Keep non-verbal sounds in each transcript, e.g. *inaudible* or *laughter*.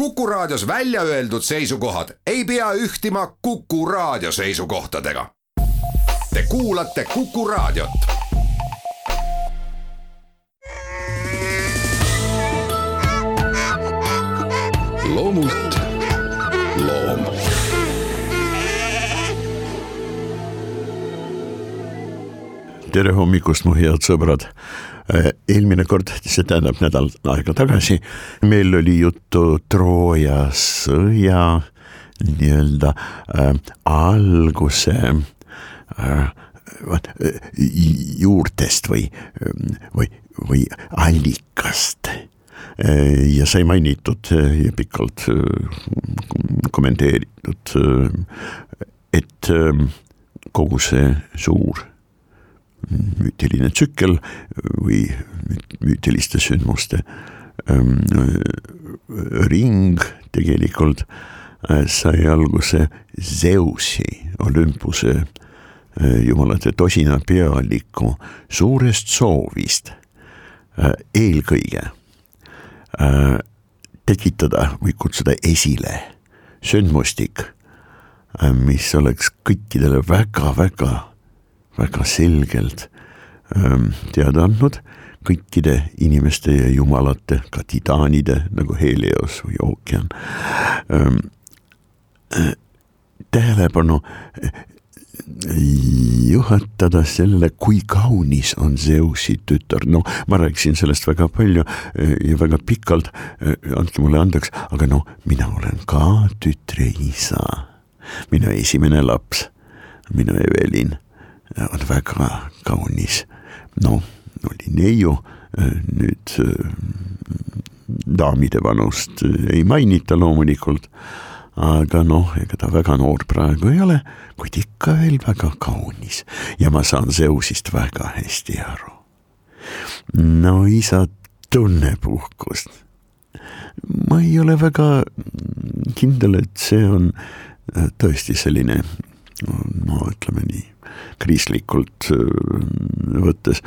Kuku Raadios välja öeldud seisukohad ei pea ühtima Kuku Raadio seisukohtadega. Te kuulate Kuku Raadiot. loomult loom tere hommikust, mu head sõbrad. Eelmine kord, see tähendab nädal aega tagasi, meil oli juttu Trooja sõja nii-öelda äh, alguse äh, vaat juurtest või, või, või allikast. Ja sai mainitud ja pikalt kommenteeritud, et kogu see suur müütiline tsükkel või müütiliste sündmuste ähm, ring tegelikult äh, sai alguse Zeusi, Olümpuse äh, jumalate tosina pealiku suurest soovist äh, eelkõige tekitada või kutsuda esile sündmustik, mis oleks kõikidele väga-väga väga selgelt ähm, teada andnud kõikide inimeste ja jumalate, ka titaanide nagu Helios või ookean. Ähm, äh, tähelepanu äh, juhatada sellele, kui kaunis on Zeusi tütar, no ma rääkisin sellest väga palju äh, ja väga pikalt, andke mulle andeks, aga no mina olen ka tütre isa, minu esimene laps, minu Evelin on väga kaunis. noh, oli neiu, nüüd daamide vanust ei mainita loomulikult, aga noh, ega ta väga noor praegu ei ole, kuid ikka veel väga kaunis ja ma saan Zeusist väga hästi aru. no isa tunneb uhkust. ma ei ole väga kindel, et see on tõesti selline no ütleme nii kristlikult äh, võttes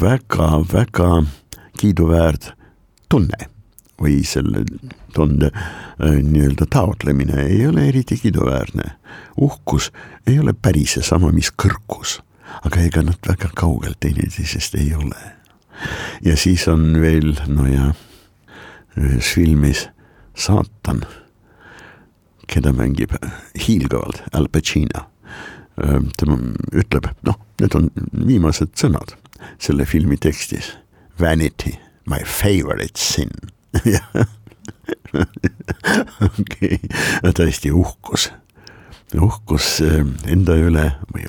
väga-väga kiiduväärt tunne või selle tunde äh, nii-öelda taotlemine ei ole eriti kiiduväärne. uhkus ei ole päris seesama, mis kõrgus, aga ega nad väga kaugel teineteisest ei ole. ja siis on veel, no ja ühes filmis saatan, keda mängib hiilgavalt Al Pacino tema ütleb, noh, need on viimased sõnad selle filmi tekstis. Vanity, my favorite sin *laughs* okei, tõesti uhkus, uhkus enda üle või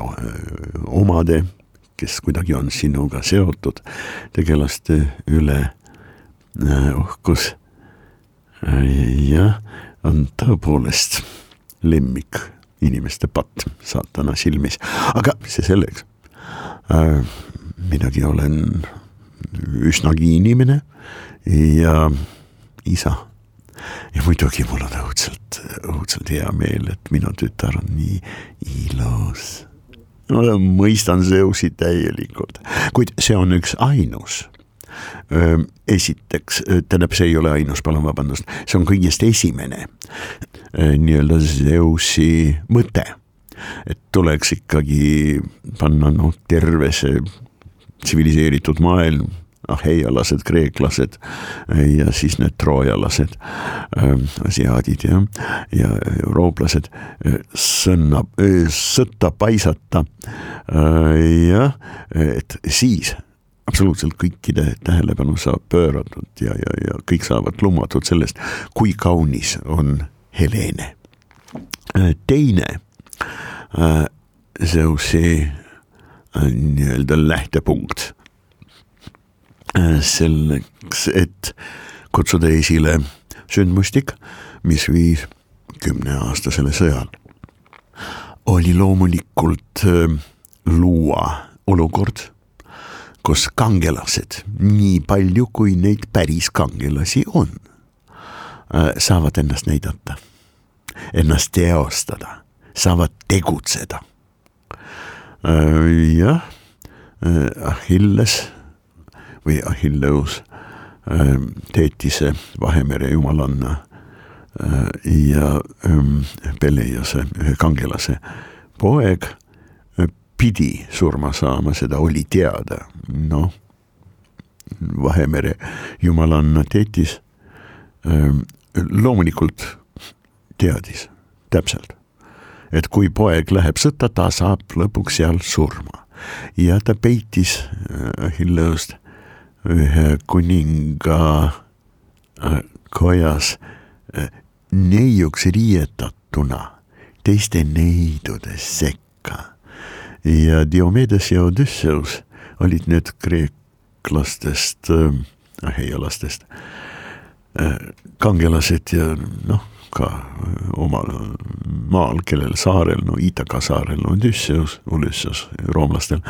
omade, kes kuidagi on sinuga seotud, tegelaste üle uhkus. jah, on tõepoolest lemmik inimeste patt saatana silmis, aga see selleks äh,. minagi olen üsnagi inimene ja isa. ja muidugi mul on õudselt, õudselt hea meel, et minu tütar on nii ilus. ma mõistan Zeusi täielikult, kuid see on üks ainus esiteks, tähendab, see ei ole ainus, palun vabandust, see on kõigest esimene nii-öelda Zeusi mõte. et tuleks ikkagi panna noh, terve see tsiviliseeritud maailm aheialased, kreeklased ja siis need troojalased, asiaadid ja, ja eurooplased sõnna, sõtta paisata. jah, et siis absoluutselt kõikide tähelepanu saab pööratud ja, ja, ja kõik saavad lummatud sellest, kui kaunis on Helene. Äh, teine äh, Zeusi äh, nii-öelda lähtepunkt selleks, et kutsuda esile sündmustik, mis viis kümneaastasele sõjale, oli loomulikult luua olukord kus kangelased, nii palju kui neid päris kangelasi on, äh, saavad ennast näidata, ennast teostada, saavad tegutseda. Äh, jah, äh, Achilles või Achilleus, Teetise Vahemere jumalanna ja ähm, Peleiase, ühe kangelase poeg pidi surma saama, seda oli teada, noh. Vahemere jumalanna teetis ähm, loomulikult teadis täpselt, et kui poeg läheb sõtta, ta saab lõpuks seal surma ja ta peitis Achilleust ühe kuninga kojas neiuks riietatuna teiste neidude sekka. ja Diomedes ja Odysseus olid need kreeklastest äh,, aheialastest äh, kangelased ja noh, ka omal maal, kellel saarel, no Iitaka saarel Odysseus, Ulysses roomlastel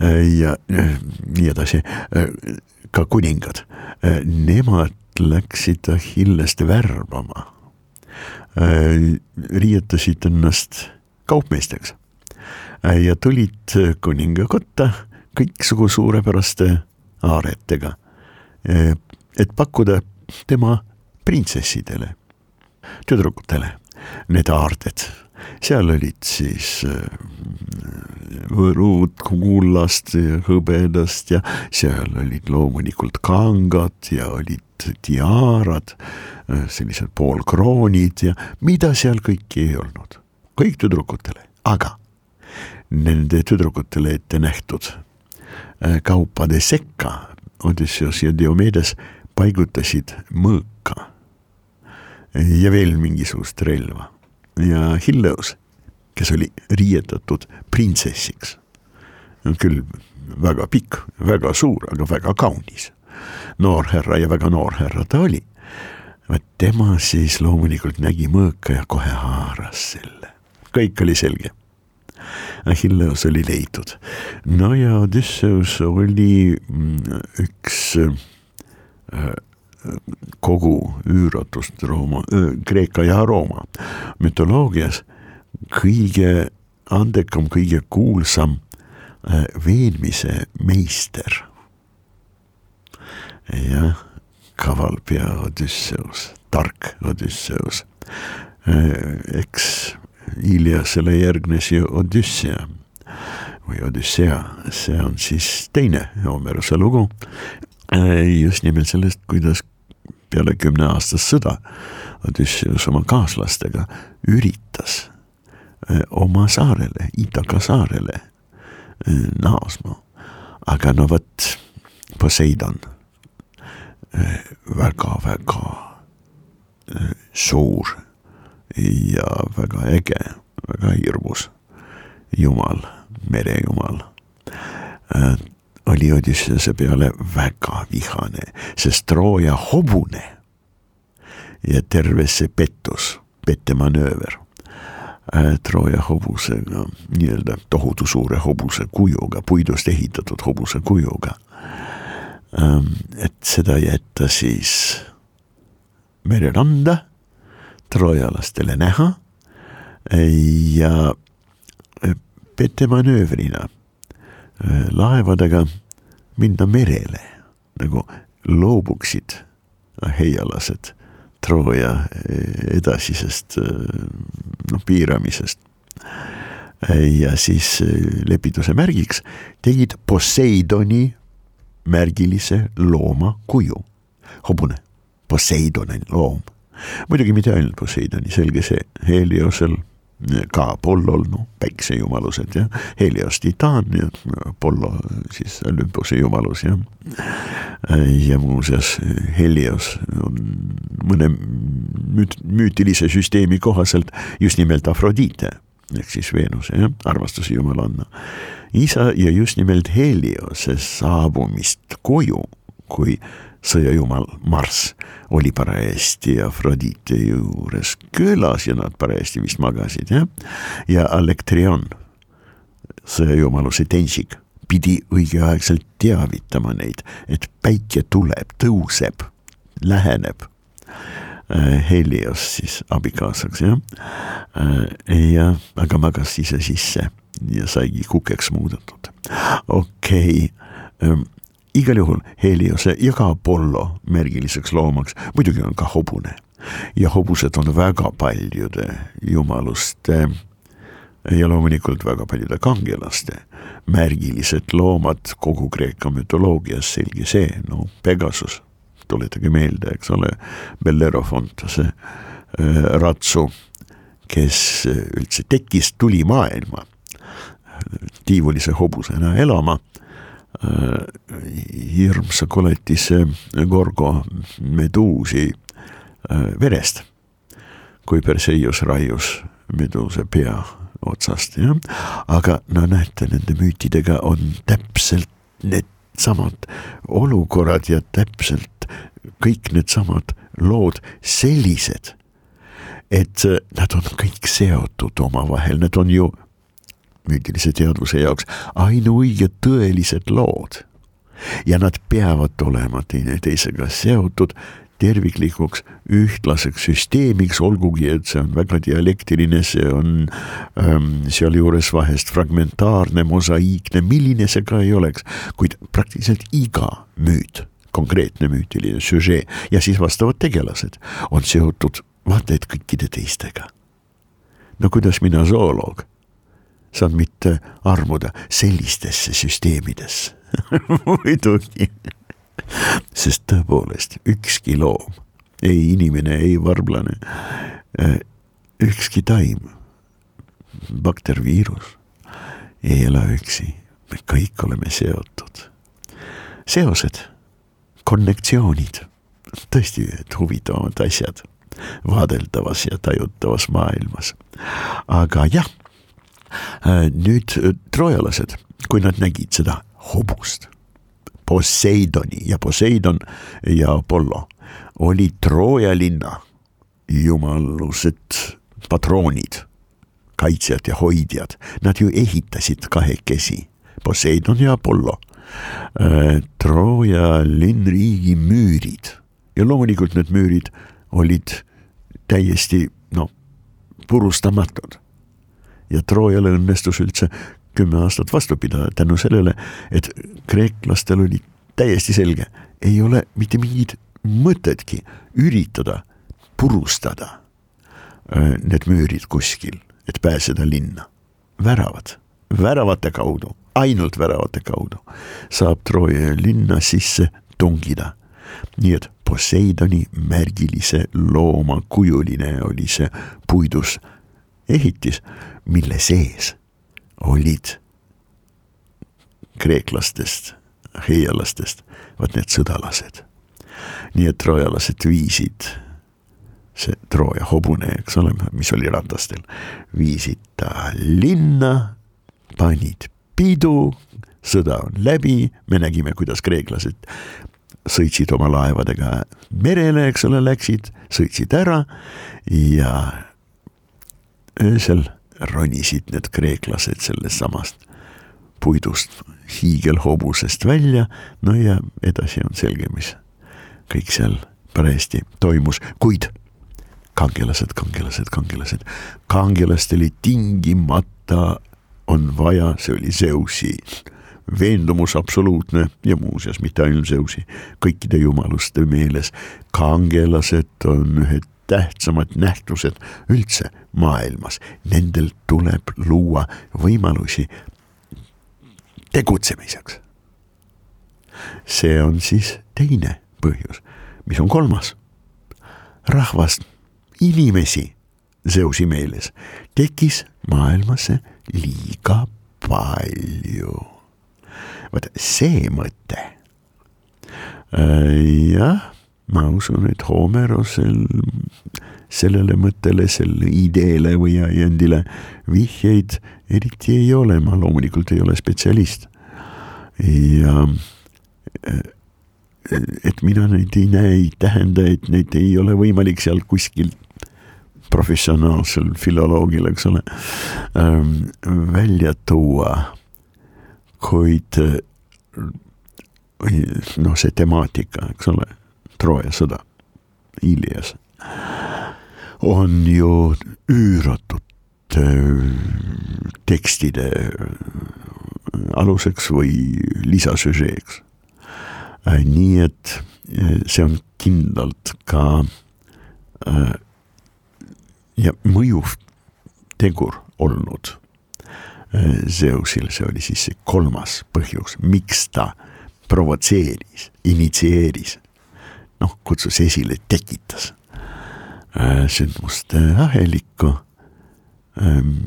äh, ja äh, nii edasi, äh, ka kuningad, nemad läksid Achillest värbama Äh, riietasid ennast kaupmeesteks äh, ja tulid kuninga kotta kõiksugu suurepäraste aaretega, äh, et pakkuda tema printsessidele, tüdrukutele need aarded. seal olid siis võrud kullast ja hõbedast ja seal olid loomulikult kangad ja olid tiaarad, sellised poolkroonid ja mida seal kõike ei olnud, kõik tüdrukutele, aga nende tüdrukutele ette nähtud äh, kaupade sekka Odysseus ja Diomedes paigutasid mõõka. Ja veel mingisugust relva. Ja Hilleus, kes oli riietatud printsessiks, küll väga pikk, väga suur, aga väga kaunis. Noorhärra ja väga noorhärra ta oli. vaat tema siis loomulikult nägi mõõka ja kohe haaras selle, kõik oli selge. Achilleus oli leitud, no ja Odysseus oli mm, üks äh, kogu üüratust Rooma, Kreeka ja Rooma mütoloogias kõige andekam, kõige kuulsam äh, veenmise meister jah, kaval pea Odüsseus, tark Odüsseus. Äh, eks Iliasele järgnes ju Odüssea või Odüssea, see on siis teine Homeruse lugu. Äh, just nimelt sellest, kuidas peale kümneaastast sõda Odüsseus oma kaaslastega üritas äh, oma saarele, Itaka saarele naasma. aga no vot, Poseidon väga-väga suur ja väga äge, väga hirmus. Jumal, merejumal. Äh, oli Odysseuse peale väga vihane, sest Trooja hobune. Ja terve see pettus, pettemanööver. Äh, Trooja hobusega, nii-öelda tohutu suure hobuse kujuga, puidust ehitatud hobuse kujuga. Ähm, et seda jätta siis mereranda troojalastele näha ja äh, petemanöövrina äh, laevadega minna merele, nagu loobuksid heialased Trooja edasisest noh, piiramisest. ja siis lepituse märgiks tegid Poseidoni märgilise looma kuju. hobune, Poseidoni loom. Muidugi mitte ainult Poseidoni, selge see, Heliosel ka Apollol, noh, päiksejumalused ja Helios titaan ja Apollo siis Olümpuse jumalus ja. ja muuseas Helios on mõne müüt-, müütilise süsteemi kohaselt just nimelt Afrodite ehk siis Veenuse jah, armastuse jumalanna. isa ja just nimelt Heliose saabumist koju, kui sõjajumal Marss oli parajasti Afrodite juures külas ja nad parajasti vist magasid jah. ja Alektrion, sõjajumaluse tensik, pidi õigeaegselt teavitama neid, et päike tuleb, tõuseb, läheneb Äh, Helios siis abikaasaks jah. Äh, ja, aga magas ise sisse ja saigi kukeks muudetud. okei okay., ähm, igal juhul Heliose ja ka Apollo märgiliseks loomaks, muidugi on ka hobune, ja hobused on väga paljude jumaluste ja loomulikult väga paljude kangelaste märgilised loomad. Kogu Kreeka mütoloogias, selge see, no Pegasus, tuletage meelde, eks ole, Bellerofontase äh, ratsu, kes üldse tekkis, tuli maailma tiivulise hobusena elama hirmsa koletise Gorgo meduusi äh, verest, kui Perseius raius meduuse pea otsast, jah. aga no näete, nende müütidega on täpselt needsamad olukorrad ja täpselt kõik needsamad lood sellised, et nad on kõik seotud omavahel, need on ju müütilise teadvuse jaoks ainuõiged tõelised lood. ja nad peavad olema teineteisega seotud terviklikuks ühtlaseks süsteemiks, olgugi et see on väga dialektiline, see on ähm, sealjuures vahest fragmentaarne, mosaiikne, milline see ka ei oleks, kuid praktiliselt iga müüt, konkreetne müütiline süžee ja siis vastavad tegelased on seotud vaata et kõikide teistega. no kuidas mina, zooloog, saan mitte armuda sellistesse süsteemidesse *laughs* muidugi sest tõepoolest ükski loom, ei inimene, ei varblane, ükski taim, bakter, viirus ei ela üksi, me kõik oleme seotud. seosed, konnektsioonid, tõesti huvitavamad asjad vaadeldavas ja tajutavas maailmas. aga jah, nüüd äh, troojalased, kui nad nägid seda hobust Poseidoni ja Poseidon ja Apollo oli Trooja linna jumalused patroonid, kaitsjad ja hoidjad, nad ju ehitasid kahekesi, Poseidon ja Apollo äh,. Trooja linnriigi müürid ja loomulikult need müürid olid täiesti noh, purustamatud. Ja Troojale õnnestus üldse kümme aastat vastu pidada tänu sellele, et kreeklastel oli täiesti selge, ei ole mitte mingit mõtetki üritada purustada äh, need müürid kuskil, et pääseda linna. väravad, väravate kaudu, ainult väravate kaudu saab Trooja linna sisse tungida. nii et Poseidoni märgilise looma kujuline oli see puidus ehitis, mille sees olid kreeklastest, heialastest, vaat need sõdalased. nii et troojalased viisid, see Trooja hobune, eks ole, mis oli ratastel, viisid ta linna, panid pidu, sõda on läbi, me nägime, kuidas kreeklased sõitsid oma laevadega merele, eks ole, läksid, sõitsid ära ja öösel ronisid need kreeklased sellest puidust hiigelhobusest välja, no ja edasi on selge, mis kõik seal parajasti toimus, kuid kangelased, kangelased, kangelased, kangelastele tingimata on vaja, see oli Zeusi veendumus absoluutne ja muuseas mitte ainult Zeusi, kõikide jumaluste meeles, kangelased on ühed tähtsamad nähtused üldse maailmas, nendel tuleb luua võimalusi tegutsemiseks. see on siis teine põhjus, mis on kolmas. rahvast, inimesi Zeusi meeles tekkis maailmasse liiga palju. vot see mõte. Äh, jah ma usun, et Homerosel sellele mõttele, selle ideele või ajendile vihjeid eriti ei ole, ma loomulikult ei ole spetsialist. ja et mina neid ei näe, ei tähenda, et neid ei ole võimalik seal kuskil professionaalsel filoloogil, eks ole ähm,, välja tuua. kuid noh, see temaatika, eks ole Trooja sõda, Ilias, on ju üüratud äh, tekstide äh, aluseks või lisasüžeeks. Äh, nii et see on kindlalt ka ja mõjuv tegur olnud Zeusil, see oli siis see kolmas põhjus, miks ta provotseeris, initsieeris, noh, kutsus esile, tekitas sündmuste ahelikku,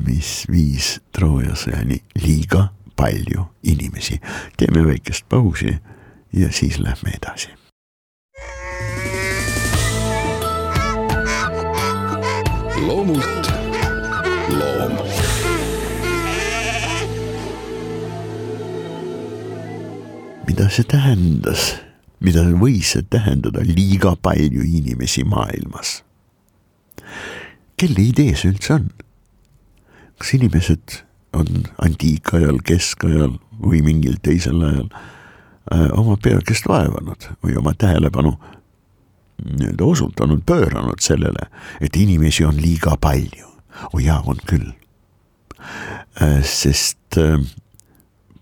mis viis Trooja sõjani liiga palju inimesi. teeme väikest pausi ja siis lähme edasi. loomult loom mida see tähendas, mida võis tähendada liiga palju inimesi maailmas? kelle idee see üldse on? kas inimesed on antiikajal, keskajal või mingil teisel ajal äh, oma peakest vaevanud või oma tähelepanu nii-öelda osutanud, pööranud sellele, et inimesi on liiga palju. oo jaa, on küll äh,. sest äh,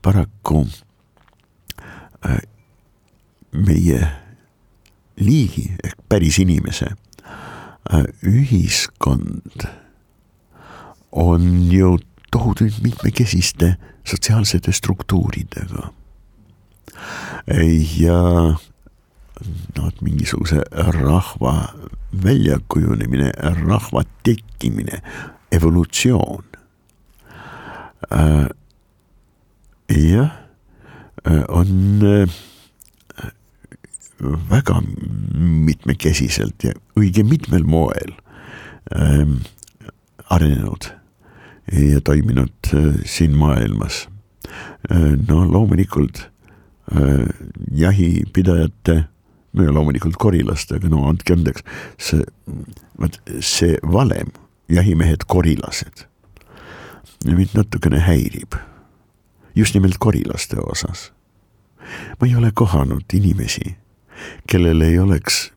paraku äh, meie liigi ehk päris inimese äh, ühiskond on ju tohutult mitmekesiste sotsiaalsete struktuuridega. ja noh, mingisuguse rahva väljakujunemine, rahva tekkimine, evolutsioon äh,. jah, on äh, väga mitmekesiselt ja õige mitmel moel äh, arenenud ja toiminud äh, siin maailmas. Äh, no loomulikult äh, jahipidajate, no ja loomulikult korilastega, no andke andeks, see, vot see valem, jahimehed, korilased, mind natukene häirib. just nimelt korilaste osas. ma ei ole kohanud inimesi, kellel ei oleks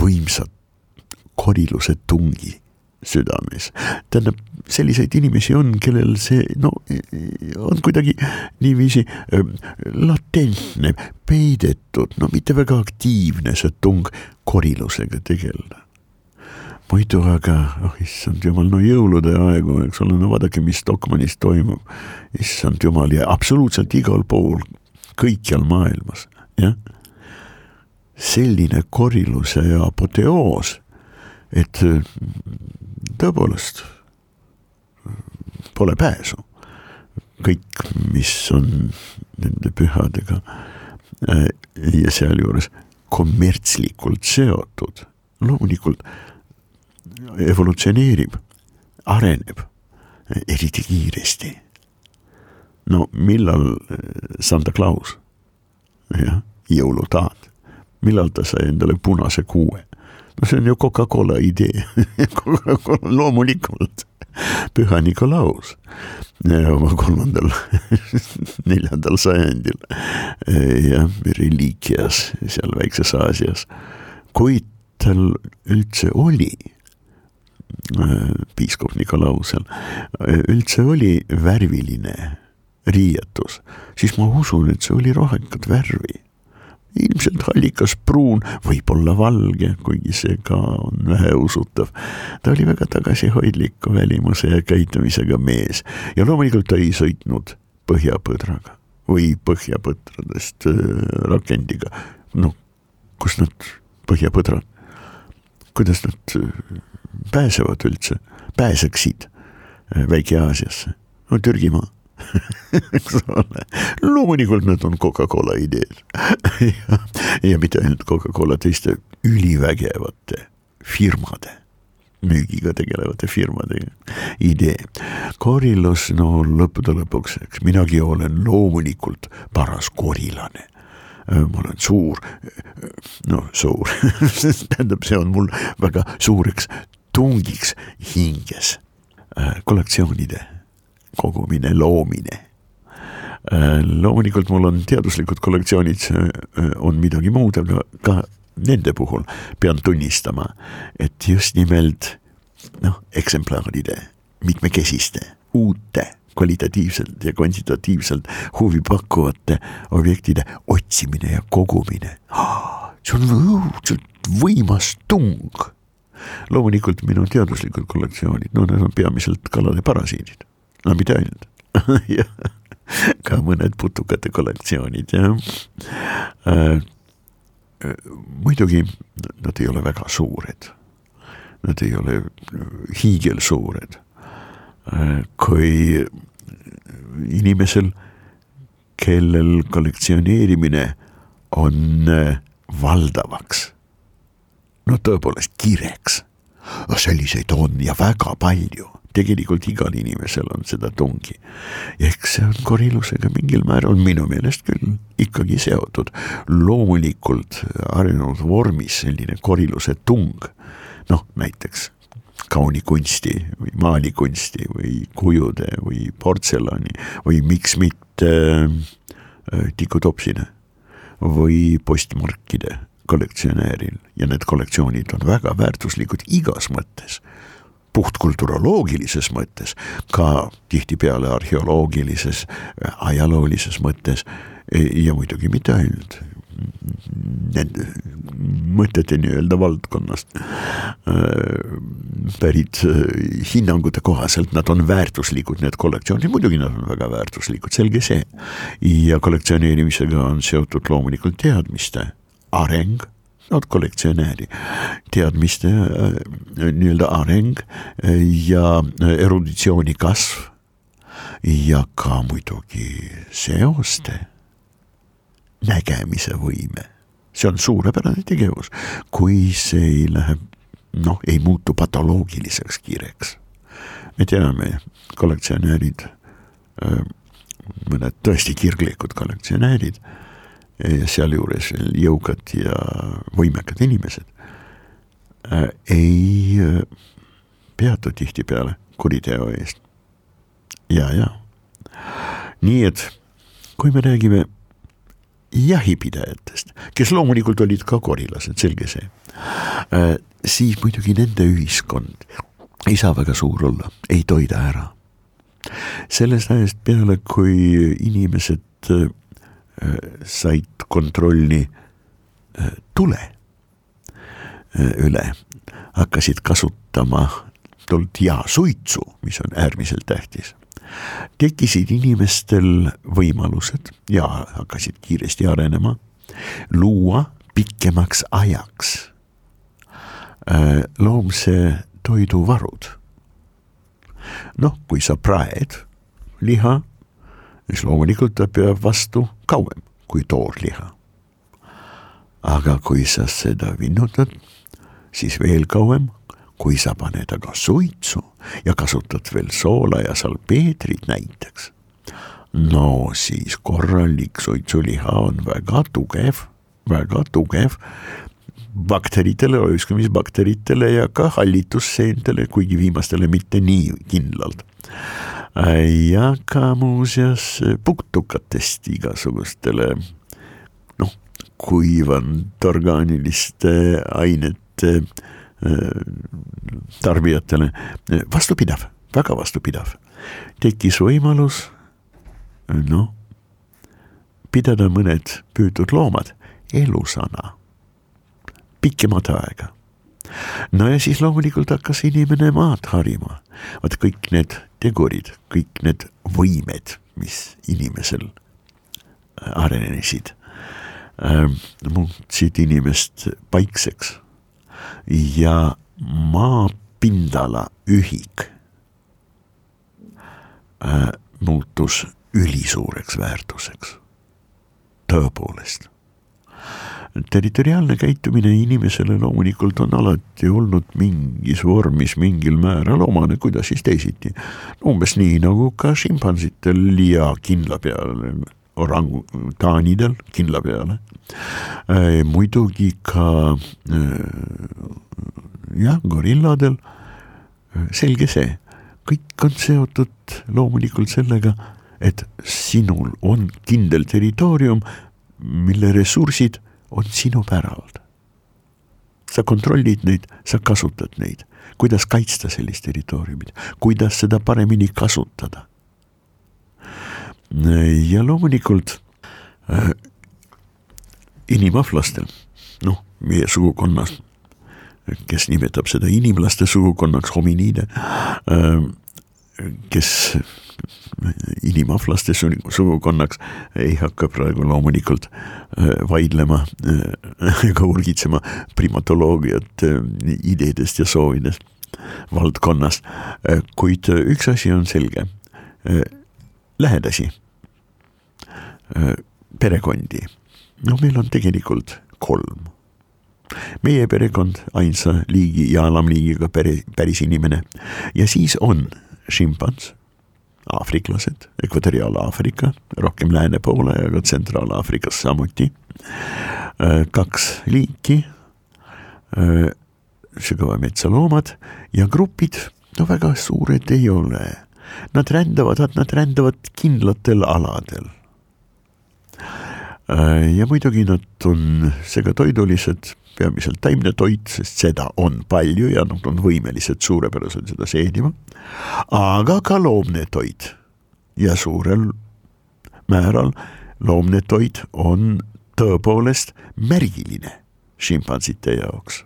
võimsat koriluse tungi südames. tähendab, selliseid inimesi on, kellel see no on kuidagi niiviisi äh, latentne, peidetud, no mitte väga aktiivne see tung korilusega tegeleda. muidu aga, oh issand jumal, no jõulude aegu, eks ole, no vaadake, mis Stockmannis toimub. issand jumal ja absoluutselt igal pool, kõikjal maailmas, jah. Selline koriluse ja apoteoos et tõepoolest pole pääsu. kõik, mis on nende pühadega äh, ja sealjuures kommertslikult seotud, loomulikult evolutsioneerib, areneb eriti kiiresti. no millal äh, Santa Claus, jah, jõulutaat, millal ta sai endale punase kuue? No see on ju Coca-Cola idee. *laughs* Coca-Cola loomulikult, Püha Nikolaus. Oma kolmandal *laughs* neljandal sajandil. Jah, reliikias seal Väikses Aasias, kuid tal üldse oli piiskop Nikolausel üldse oli värviline riietus, siis ma usun, et see oli rohekat värvi ilmselt hallikas pruun, võib-olla valge, kuigi see ka on väheusutav. ta oli väga tagasihoidliku välimuse ja käitumisega mees ja loomulikult ta ei sõitnud põhjapõdraga või põhjapõdradest äh, rakendiga. noh, kus nad, põhjapõdrad, kuidas nad äh, pääsevad üldse, pääseksid äh, Väike-Aasiasse, no Türgimaa eks ole, loomulikult need on Coca-Cola ideed. Ja, ja mitte ainult Coca-Cola, teiste ülivägevate firmade, müügiga tegelevate firmade idee. korilus, no lõppude lõpuks, eks minagi olen loomulikult paras korilane ma olen suur, no suur. *laughs* Tähendab, see on mul väga suureks tungiks hinges kollektsioonide kogumine, loomine. Äh, loomulikult mul on teaduslikud kollektsioonid, äh, on midagi muud, aga ka nende puhul pean tunnistama, et just nimelt noh, eksemplaaride, mitmekesiste, uute kvalitatiivselt ja kvantitatiivselt huvipakkuvate objektide otsimine ja kogumine. see on õudselt võimas tung loomulikult minu teaduslikud kollektsioonid, no need on peamiselt kalade parasiidid, no mitte ainult *laughs* ka mõned putukate kollektsioonid jah äh,. muidugi nad ei ole väga suured, nad ei ole hiigelsuured äh,. kui inimesel, kellel kollektsioneerimine on äh, valdavaks no tõepoolest kireks. selliseid on ja väga palju, tegelikult igal inimesel on seda tungi. eks see on korillusega mingil määral minu meelest küll ikkagi seotud. loomulikult arenenud vormis selline korilluse tung, noh näiteks kaunikunsti või maalikunsti või kujude või portselani või miks mitte äh, tikutopsine või postmarkide kollektsionääril ja need kollektsioonid on väga väärtuslikud igas mõttes puhtkulturoloogilises mõttes, ka tihtipeale arheoloogilises, ajaloolises mõttes ja muidugi mitte ainult nende mõtete nii-öelda valdkonnast pärit hinnangute kohaselt nad on väärtuslikud, need kollektsioonid, muidugi nad on väga väärtuslikud, selge see. ja kollektsioneerimisega on seotud loomulikult teadmiste areng, oot kollektsionääri, teadmiste äh, nii-öelda areng äh, ja äh, eruditsiooni kasv ja ka muidugi seoste nägemise võime. see on suurepärane tegevus, kui see ei lähe, noh, ei muutu patoloogiliseks kireks. me teame, kollektsionäärid, mõned tõesti kirglikud kollektsionäärid sealjuures jõukad ja võimekad inimesed äh, ei äh, peatu tihtipeale kuriteo eest. ja, ja nii et kui me räägime jahipidajatest, kes loomulikult olid ka korilased, selge see, äh, siis muidugi nende ühiskond ei saa väga suur olla, ei toida ära. sellest ajast peale, kui inimesed said kontrolli äh, tule äh, üle, hakkasid kasutama tuld ja suitsu, mis on äärmiselt tähtis. tekkisid inimestel võimalused ja hakkasid kiiresti arenema, luua pikemaks ajaks äh, loomse toiduvarud. noh, kui sa praed liha siis loomulikult ta peab vastu kauem kui toorliha. aga kui sa seda vinnutad, siis veel kauem, kui sa paned aga suitsu ja kasutad veel soola ja salpeetrit näiteks. no siis korralik suitsuliha on väga tugev, väga tugev bakteritele, ojuskamisbakteritele ja ka hallitusseentele, kuigi viimastele mitte nii kindlalt ja ka muuseas putukatest igasugustele noh, kuivanud orgaaniliste ainete äh, tarbijatele. Vastupidav, väga vastupidav. tekkis võimalus noh, pidada mõned püütud loomad elusana. Pikemat aega no ja siis loomulikult hakkas inimene maad harima. vaat kõik need tegurid, kõik need võimed, mis inimesel äh, arenesid äh,, muutsid inimest paikseks. Ja maapindala ühik äh, muutus ülisuureks väärtuseks, tõepoolest territoriaalne käitumine inimesele loomulikult on alati olnud mingis vormis mingil määral omane, kuidas siis teisiti. umbes nii nagu ka šimpansitel ja kindla peale, orangutaanidel kindla peale. Äh, muidugi ka äh, jah, gorilladel, äh, selge see, kõik on seotud loomulikult sellega, et sinul on kindel territoorium, mille ressursid on sinu pärand. sa kontrollid neid, sa kasutad neid, kuidas kaitsta sellist territooriumit, kuidas seda paremini kasutada. ja loomulikult äh, inimahvlastel, noh, meie sugukonnas kes nimetab seda inimlaste sugukonnaks, hominiide, kes inimahvlaste sugukonnaks. Ei hakka praegu loomulikult vaidlema *laughs* ega urgitsema primatoloogiat ideedest ja soovidest valdkonnas, kuid üks asi on selge, lähedasi, perekondi, noh, meil on tegelikult kolm. Meie perekond ainsa liigi ja alamliigiga pere, päris inimene. Ja siis on šimpans, aafriklased, Ekvatoriaal-Aafrika, rohkem lääne poole ja ka Tsentraal-Aafrikas samuti. kaks liiki, sügava metsaloomad ja grupid, no väga suured ei ole. Nad rändavad, nad rändavad kindlatel aladel ja muidugi nad on segatoidulised peamiselt taimne toit, sest seda on palju ja nad on võimelised suurepäraselt seda seedima. aga ka loomne toit ja suurel määral loomne toit on tõepoolest märgiline šimpansite jaoks.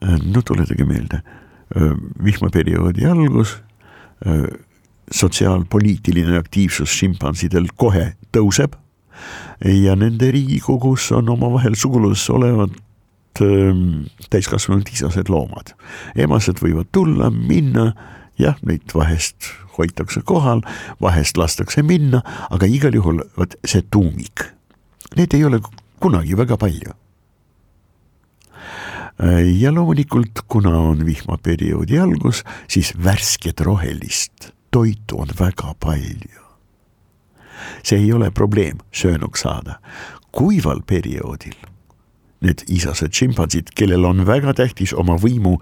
no tuletage meelde, vihmaperioodi algus, sotsiaalpoliitiline aktiivsus šimpansidel kohe tõuseb ja nende Riigikogus on omavahel suguluses olevad ähm, täiskasvanud isased loomad. emased võivad tulla, minna, jah, neid vahest hoitakse kohal, vahest lastakse minna, aga igal juhul vot see tuumik, neid ei ole kunagi väga palju. ja loomulikult, kuna on vihmaperioodi algus, siis värsket rohelist toitu on väga palju see ei ole probleem söönuks saada. kuival perioodil need isased šimpansid, kellel on väga tähtis oma võimu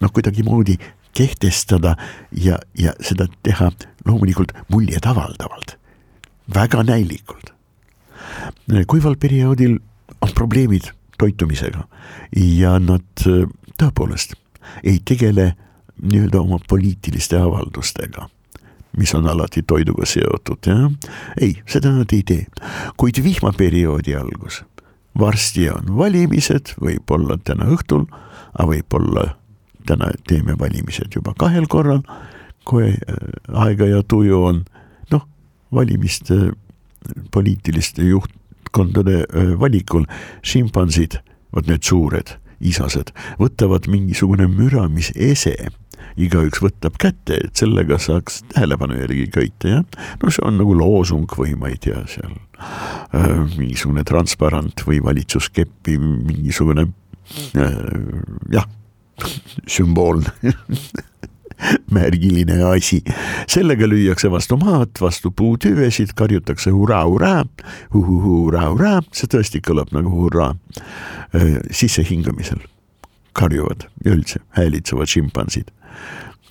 noh, kuidagimoodi kehtestada ja, ja seda teha loomulikult muljetavaldavalt, väga näilikult. kuival perioodil on probleemid toitumisega ja nad tõepoolest ei tegele nii-öelda oma poliitiliste avaldustega mis on alati toiduga seotud, jah. ei, seda nad ei tee, kuid vihmaperioodi algus, varsti on valimised, võib-olla täna õhtul, aga võib-olla täna teeme valimised juba kahel korral, kui äh, aega ja tuju on, noh, valimiste, poliitiliste juhtkondade äh, valikul šimpansid, vot need suured isased, võtavad mingisugune müra, mis ese igaüks võtab kätte, et sellega saaks tähelepanu järgi köita, jah. no see on nagu loosung või ma ei tea, seal äh, mingisugune transparent või valitsuskepi mingisugune äh, jah, sümboolne *laughs* märgiline asi. sellega lüüakse vastu maad, vastu puutüvesid, karjutakse hurraa, hurraa, hurraa, hurraa, see tõesti kõlab nagu hurraa äh, sissehingamisel karjuvad üldse häälitsevad šimpansid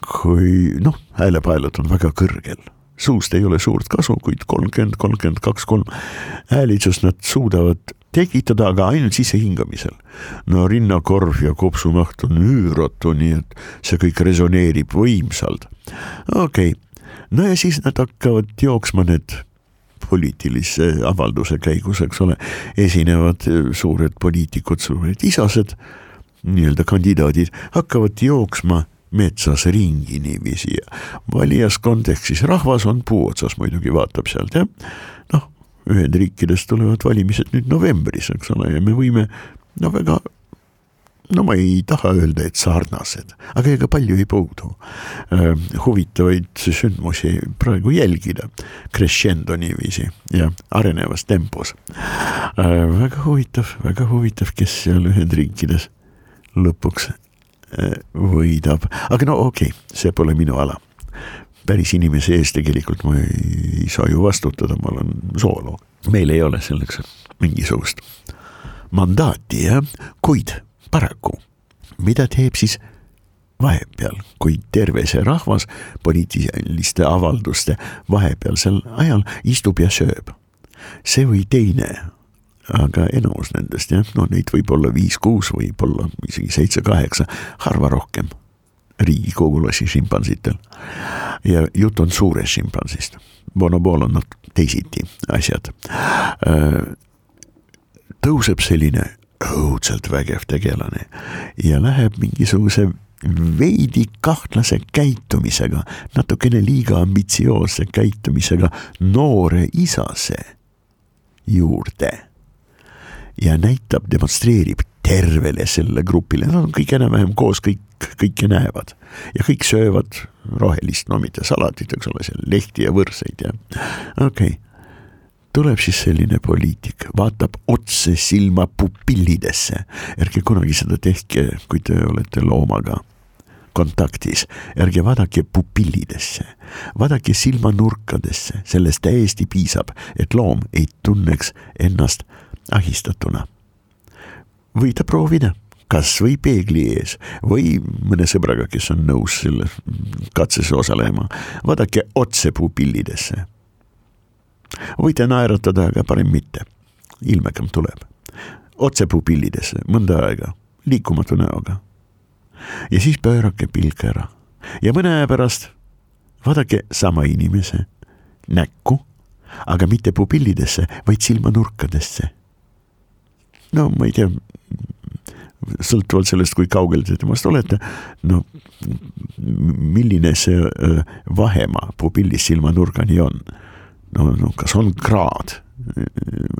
kui noh, häälepaelad on väga kõrgel, suust ei ole suurt kasu, kuid kolmkümmend, kolmkümmend kaks, kolm häälitsust nad suudavad tekitada, aga ainult sissehingamisel. no rinnakorv ja kopsumaht on üüratu, nii et see kõik resoneerib võimsalt. okei okay., no ja siis nad hakkavad jooksma need poliitilise avalduse käigus, eks ole, esinevad suured poliitikud, suured isased, nii-öelda kandidaadid hakkavad jooksma metsas ringi niiviisi ja valijaskond ehk siis rahvas on puu otsas muidugi vaatab sealt jah. noh, Ühendriikides tulevad valimised nüüd novembris, eks ole, ja me võime no väga no ma ei taha öelda, et sarnased, aga ega palju ei puudu äh, huvitavaid sündmusi praegu jälgida, crescendo niiviisi ja arenevas tempos äh,. väga huvitav, väga huvitav, kes seal Ühendriikides lõpuks võidab, aga no okei okay,, see pole minu ala. päris inimese ees tegelikult ma ei, saa ju vastutada, ma olen zooloog, meil ei ole selleks mingisugust mandaati jah, kuid paraku, mida teeb siis vahepeal, kui terve see rahvas poliitiliste avalduste vahepealsel ajal istub ja sööb. see või teine aga enamus nendest jah, no neid võib olla viis-kuus, võib-olla isegi seitse-kaheksa, harva rohkem riigikogulasi šimpansitel. ja jutt on suurest šimpansist, bonobool on nad teisiti asjad. tõuseb selline õudselt vägev tegelane ja läheb mingisuguse veidi kahtlase käitumisega, natukene liiga ambitsioosse käitumisega noore isase juurde. Ja näitab, demonstreerib tervele selle grupile, nad on kõik enam-vähem koos, kõik, kõike näevad. Ja kõik söövad rohelist, no mitte salatit, eks ole, seal lehti ja võrseid ja okei. Okay tuleb siis selline poliitik, vaatab otse silma pupillidesse, ärge kunagi seda tehke, kui te olete loomaga kontaktis, ärge vaadake pupillidesse, vaadake silmanurkadesse, sellest täiesti piisab, et loom ei tunneks ennast ahistatuna. võite proovida, kas või peegli ees või mõne sõbraga, kes on nõus selle katses osalema, vaadake otse pupillidesse võite naeratada, aga parem mitte. ilmekam tuleb. otse pupillidesse mõnda aega, liikumatu näoga. ja siis pöörake pilk ära ja mõne aja pärast vaadake sama inimese näkku, aga mitte pupillidesse, vaid silmanurkadesse. No ma ei tea, sõltuvalt sellest, kui kaugel te temast olete, no milline see vahemaa pupillist silmanurgani on no, no kas on kraad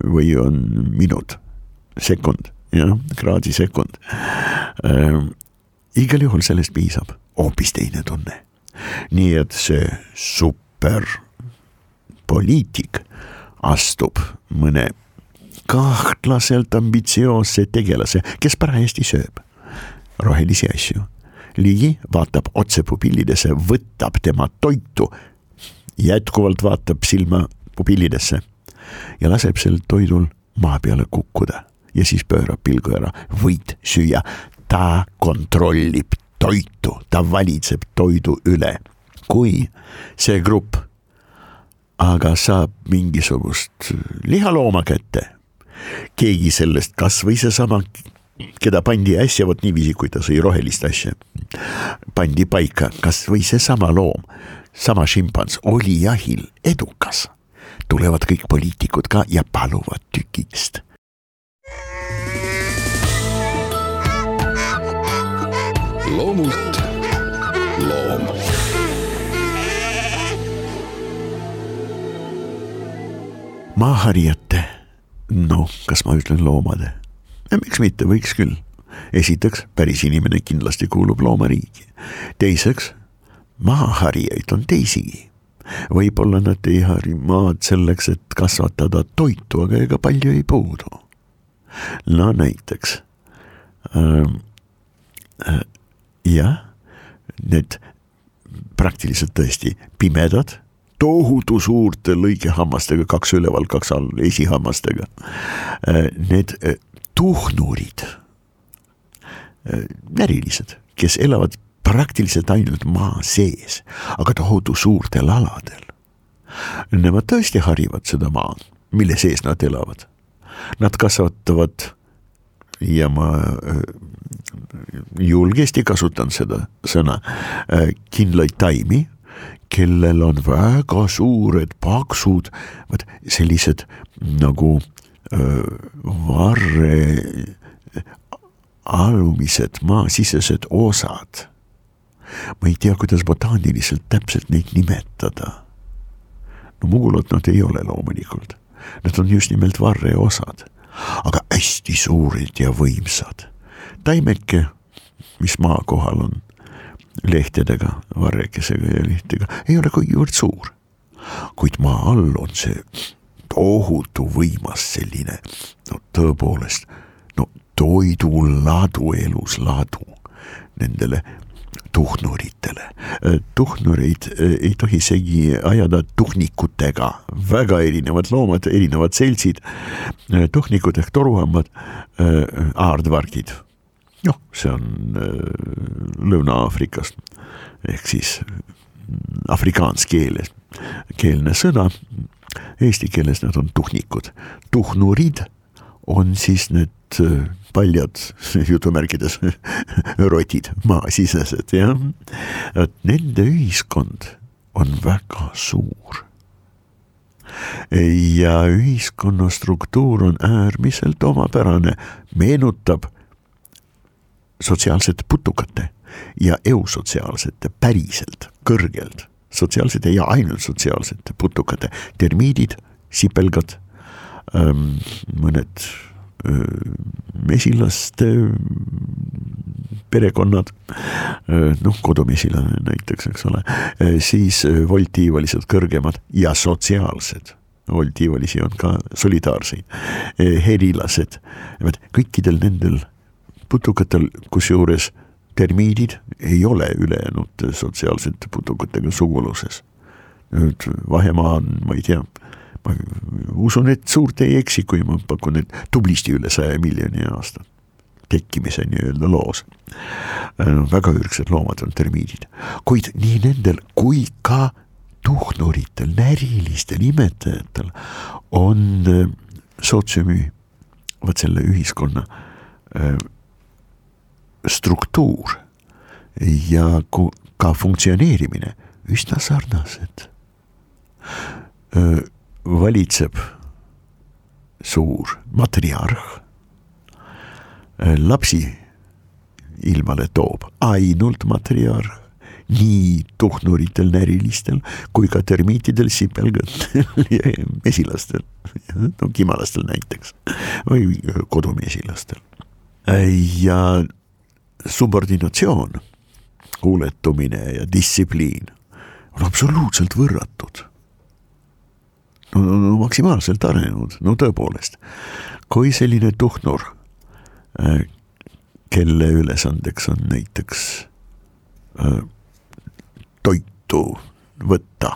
või on minut, sekund, jah, kraadi sekund äh,. igal juhul sellest piisab, hoopis teine tunne. nii et see superpoliitik astub mõne kahtlaselt ambitsioosse tegelase, kes parajasti sööb rohelisi asju. ligi vaatab otse pupillidesse, võtab tema toitu jätkuvalt vaatab silma pupillidesse ja laseb sel toidul maa peale kukkuda ja siis pöörab pilgu ära, võid süüa. ta kontrollib toitu, ta valitseb toidu üle. kui see grupp aga saab mingisugust lihalooma kätte, keegi sellest, kasvõi seesama, keda pandi äsja vot niiviisi, kui ta sõi rohelist asja, pandi paika kasvõi seesama loom sama šimpans oli jahil edukas. tulevad kõik poliitikud ka ja paluvad tükist. loomult loom. maaharijate, noh, kas ma ütlen loomade? miks mitte, võiks küll. esiteks, päris inimene kindlasti kuulub loomariigi. teiseks maaharijaid on teisigi. võib-olla nad ei hari maad selleks, et kasvatada toitu, aga ega palju ei puudu. no näiteks ähm, äh, jah, need praktiliselt tõesti pimedad, tohutu suurte lõikehammastega, kaks üleval, kaks all, esihammastega äh,. Need äh, tuhnurid äh,, närilised, kes elavad praktiliselt ainult maa sees, aga tohutu suurtel aladel. Nemad tõesti harivad seda maad, mille sees nad elavad. Nad kasvatavad ja ma julgesti kasutan seda sõna, kindlaid taimi, kellel on väga suured, paksud, vot sellised nagu öö, varre alumised maasisesed osad ma ei tea, kuidas botaaniliselt täpselt neid nimetada. no mugulad nad ei ole loomulikult, nad on just nimelt varreosad, aga hästi suured ja võimsad. taimeke, mis maa kohal on, lehtedega, varrekesega ja lehtega, ei ole kuigivõrd suur. kuid maa all on see tohutu võimas selline, no tõepoolest, no toiduladu, elusladu nendele tuhnuritele. Äh, tuhnureid äh, ei tohi segi ajada tuhnikutega, väga erinevad loomad, erinevad seltsid. Äh, tuhnikud ehk toruhambad, aardvargid. Noh, see on Lõuna-Aafrikast ehk siis afrikaans keeles, keelne sõna. Eesti keeles nad on tuhnikud, tuhnurid on siis need paljad *laughs* jutumärkides *laughs* rotid, maasisesed jah. et nende ühiskond on väga suur. ja ühiskonna struktuur on äärmiselt omapärane, meenutab sotsiaalsete putukate ja eusotsiaalsete päriselt kõrgelt sotsiaalsete ja ainult sotsiaalsete putukate, termiidid, sipelgad, ähm, mõned mesilaste perekonnad, noh, kodumesilane näiteks, eks ole, siis voldtiivalised kõrgemad ja sotsiaalsed. Voldtiivalisi on ka solidaarseid, helilased, kõikidel nendel putukatel, kusjuures termiidid ei ole ülejäänud sotsiaalsete putukatega suguluses. nüüd vahemaa on, ma ei tea ma usun, et suurt ei eksi, kui ma pakun, et tublisti üle saja miljoni aasta tekkimise nii-öelda loos. väga ürgsed loomad on termiidid, kuid nii nendel kui ka tuhnuritel, närilistel imetajatel on äh, sootsiumi, vot selle ühiskonna äh, struktuur ja ka funktsioneerimine üsna sarnased valitseb suur matriarh, lapsi ilmale toob ainult matriarh, nii tuhnuritel, närilistel kui ka termiitidel, sipelgatel *laughs* ja mesilastel, no kimalastel näiteks või kodumesilastel. ja subordinatsioon, huuletumine ja distsipliin on absoluutselt võrratud no, no maksimaalselt arenenud, no tõepoolest. kui selline tuhnur, äh, kelle ülesandeks on näiteks äh, toitu võtta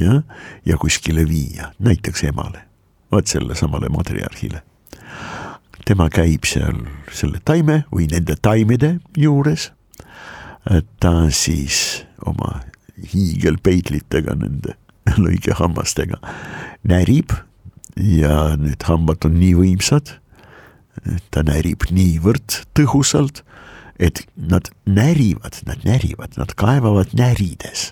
jah, ja kuskile viia, näiteks emale, vot sellesamale matriarhile. Tema käib seal selle taime või nende taimede juures. ta siis oma hiigelpeitlitega nende *laughs* lõikehammastega närib ja need hambad on nii võimsad, ta närib niivõrd tõhusalt, et nad närivad, nad närivad, nad kaevavad närides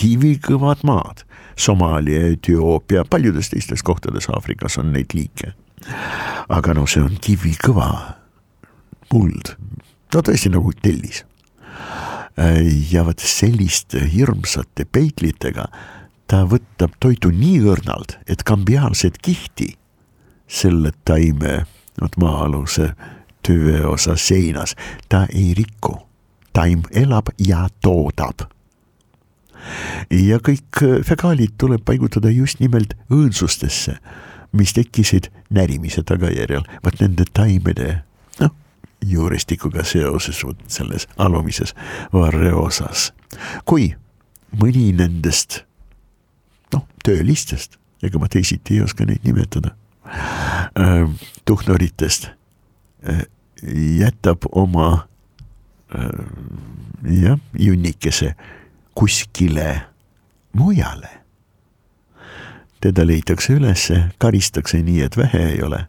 kivikõvad maad. Somaalia, Etioopia, paljudes teistes kohtades Aafrikas on neid liike. Aga no see on kivikõva muld, no tõesti nagu tellis. ja vot selliste hirmsate peitlitega ta võtab toidu nii õrnalt, et kambiaalset kihti selle taime, vot maa-aluse tüveosa seinas, ta ei riku. taim elab ja toodab. ja kõik fekaalid tuleb paigutada just nimelt õõnsustesse, mis tekkisid närimise tagajärjel, vot nende taimede noh, juurestikuga seoses vot selles alumises varreosas. kui mõni nendest noh, töölistest, ega ma teisiti ei oska neid nimetada, ähm, tuhnoritest äh, jätab oma äh, jah, junnikese kuskile mujale. Teda leitakse ülesse, karistakse nii, et vähe ei ole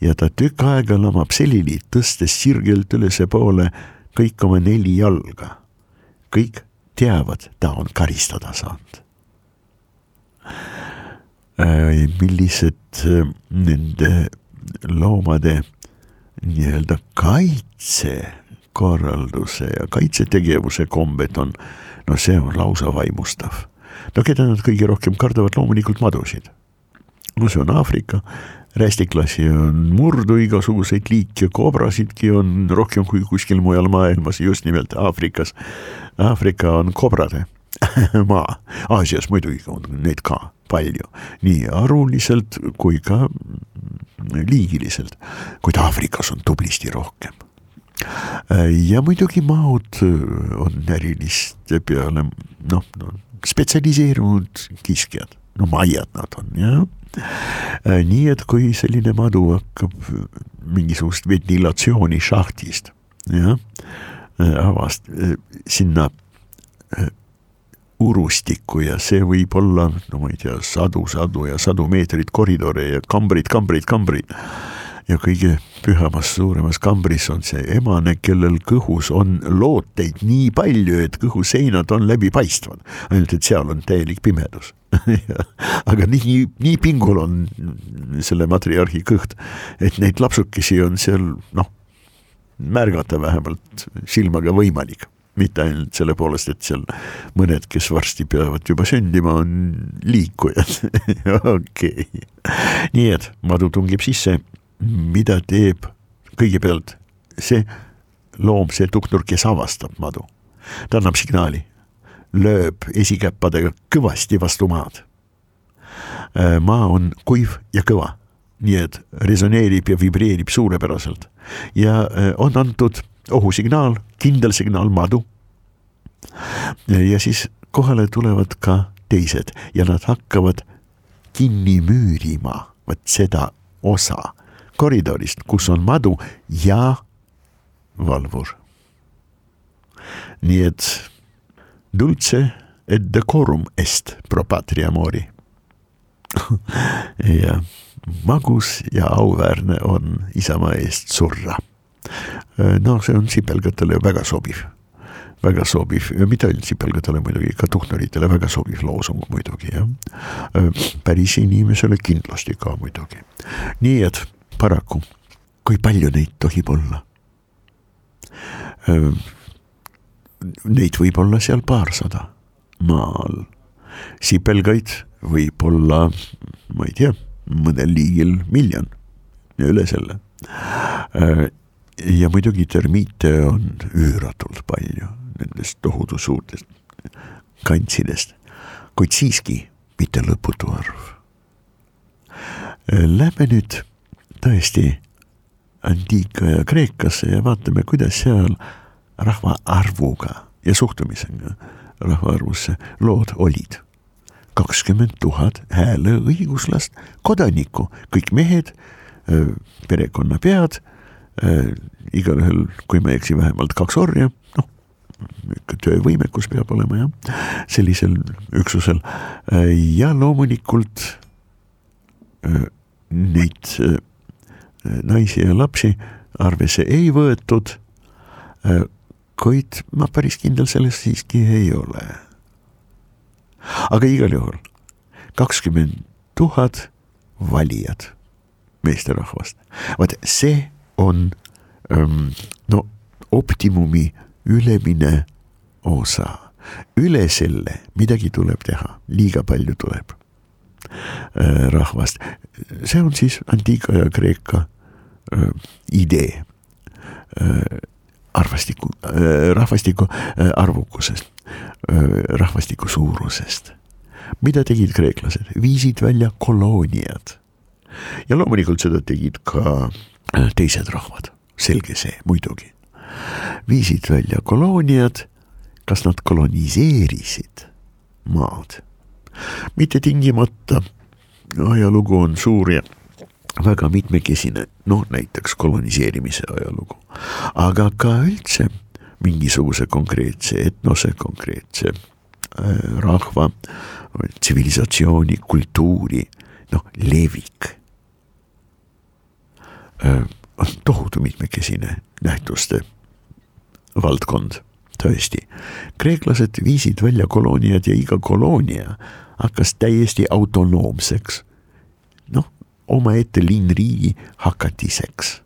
ja ta tükk aega lamab selili, tõstes sirgelt ülespoole kõik oma neli jalga. kõik teavad, ta on karistada saanud Äh, millised äh, nende loomade nii-öelda kaitsekorralduse ja kaitsetegevuse kombed on, no see on lausa vaimustav. No keda nad kõige rohkem kardavad, loomulikult madusid. no see on Aafrika, rästiklasi on murdu igasuguseid liike, koobrasidki on rohkem kui kuskil mujal maailmas, just nimelt Aafrikas. Aafrika on kobrade *laughs* maa, Aasias muidugi on neid ka palju, nii aruliselt kui ka liigiliselt, kuid Aafrikas on tublisti rohkem. ja muidugi maod on äriliste peale noh no, spetsialiseerunud kiskjad, no maiad nad on jah nii et kui selline madu hakkab mingisugust ventilatsiooni šahtist, jah, avast-, sinna urustikku ja see võib olla, no ma ei tea, sadu, sadu ja sadu meetrit koridore ja kambrid, kambrid, kambrid. Ja kõige pühamas suuremas kambris on see emane, kellel kõhus on looteid nii palju, et kõhuseinad on läbipaistvad, ainult et seal on täielik pimedus. *laughs* Aga nii, nii pingul on selle matriarhi kõht, et neid lapsukesi on seal noh, märgata vähemalt silmaga võimalik. Mitte ainult selle poolest, et seal mõned, kes varsti peavad juba sündima, on liikujad. *laughs* Okei. Okay., nii et madu tungib sisse mida teeb kõigepealt see loom, see tuknur, kes avastab madu. ta annab signaali, lööb esikäppadega kõvasti vastu maad. Äh, maa on kuiv ja kõva, nii et resoneerib ja vibreerib suurepäraselt ja äh, on antud ohusignaal, kindel signaal madu. ja siis kohale tulevad ka teised ja nad hakkavad kinni müürima vot seda osa koridorist, kus on madu ja valvur. nii et dulce et decorum est pro patria mori *laughs* ja magus ja auväärne on isamaa eest surra. no see on sipelgatele väga sobiv väga sobiv ja mitte ainult sipelgadele muidugi, ka tuhnaritele väga sobiv loosung muidugi jah. päris inimesele kindlasti ka muidugi. nii et paraku, kui palju neid tohib olla? Neid võib olla seal paarsada maal, sipelgaid võib olla, ma ei tea, mõnel liigil miljon ja üle selle. ja muidugi termiite on üüratult palju nendest tohutu suurtest kantsidest, kuid siiski mitte lõputu arv. Lähme nüüd tõesti antiikaja Kreekasse ja vaatame, kuidas seal rahvaarvuga ja suhtumisega rahvaarvusse lood olid. kakskümmend tuhat hääleõiguslast, kodanikku, kõik mehed, perekonnapead, igalühel, kui ma ei eksi, vähemalt kaks orja, noh, töövõimekus peab olema jah, sellisel üksusel ja loomulikult neid naisi ja lapsi arvesse ei võetud. Äh, kuid ma päris kindel selles siiski ei ole. aga igal juhul kakskümmend tuhat valijad meesterahvast, vot see on ähm, no optimumi ülemine osa, üle selle midagi tuleb teha, liiga palju tuleb rahvast, see on siis antiikaja Kreeka äh, idee äh, arvastiku äh,, rahvastiku äh, arvukusest äh,, rahvastiku suurusest. mida tegid kreeklased, viisid välja kolooniad. ja loomulikult seda tegid ka äh, teised rahvad, selge see, muidugi. viisid välja kolooniad, kas nad koloniseerisid maad? Mitte tingimata ajalugu on suur ja väga mitmekesine, noh näiteks koloniseerimise ajalugu, aga ka üldse mingisuguse konkreetse etnose, konkreetse äh, rahva, tsivilisatsiooni, kultuuri, noh levik äh,. on tohutu mitmekesine nähtuste valdkond, tõesti. kreeklased viisid välja kolooniad ja iga koloonia hakkas täiesti autonoomseks. noh, omaette linnriigi hakatiseks.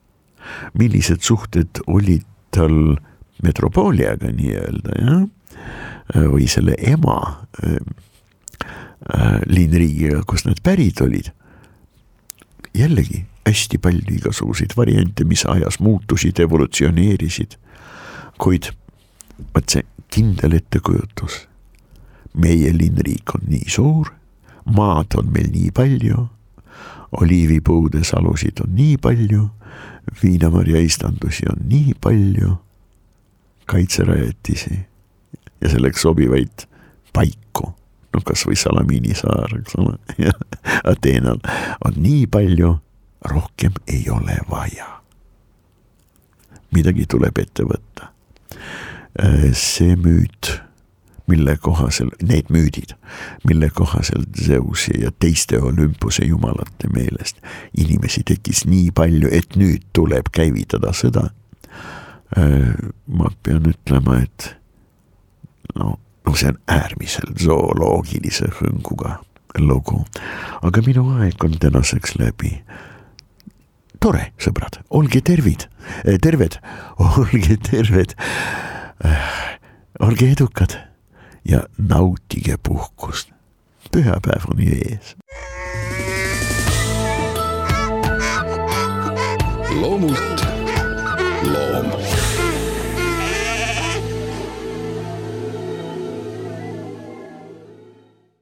millised suhted olid tal metropooliaga nii-öelda jah, või selle ema äh, äh, linnriigiga, kust nad pärit olid. jällegi hästi palju igasuguseid variante, mis ajas muutusid, evolutsioneerisid, kuid vot see kindel ettekujutus meie linnriik on nii suur, maad on meil nii palju, oliivipuude salusid on nii palju, viinamarja istandusi on nii palju, kaitserajatisi ja selleks sobivaid paiku, noh kasvõi Salamini saar, eks ole, ja *laughs* Ateenal on nii palju, rohkem ei ole vaja. midagi tuleb ette võtta. see müüt mille kohaselt, need müüdid, mille kohaselt Zeusi ja teiste Olümpuse jumalate meelest inimesi tekkis nii palju, et nüüd tuleb käivitada sõda. ma pean ütlema, et no, no see on äärmiselt zooloogilise hõnguga lugu, aga minu aeg on tänaseks läbi tore, sõbrad, olge tervid, terved, *laughs* olge terved. olge edukad ja nautige puhkust. pühapäev on ees. loomult loom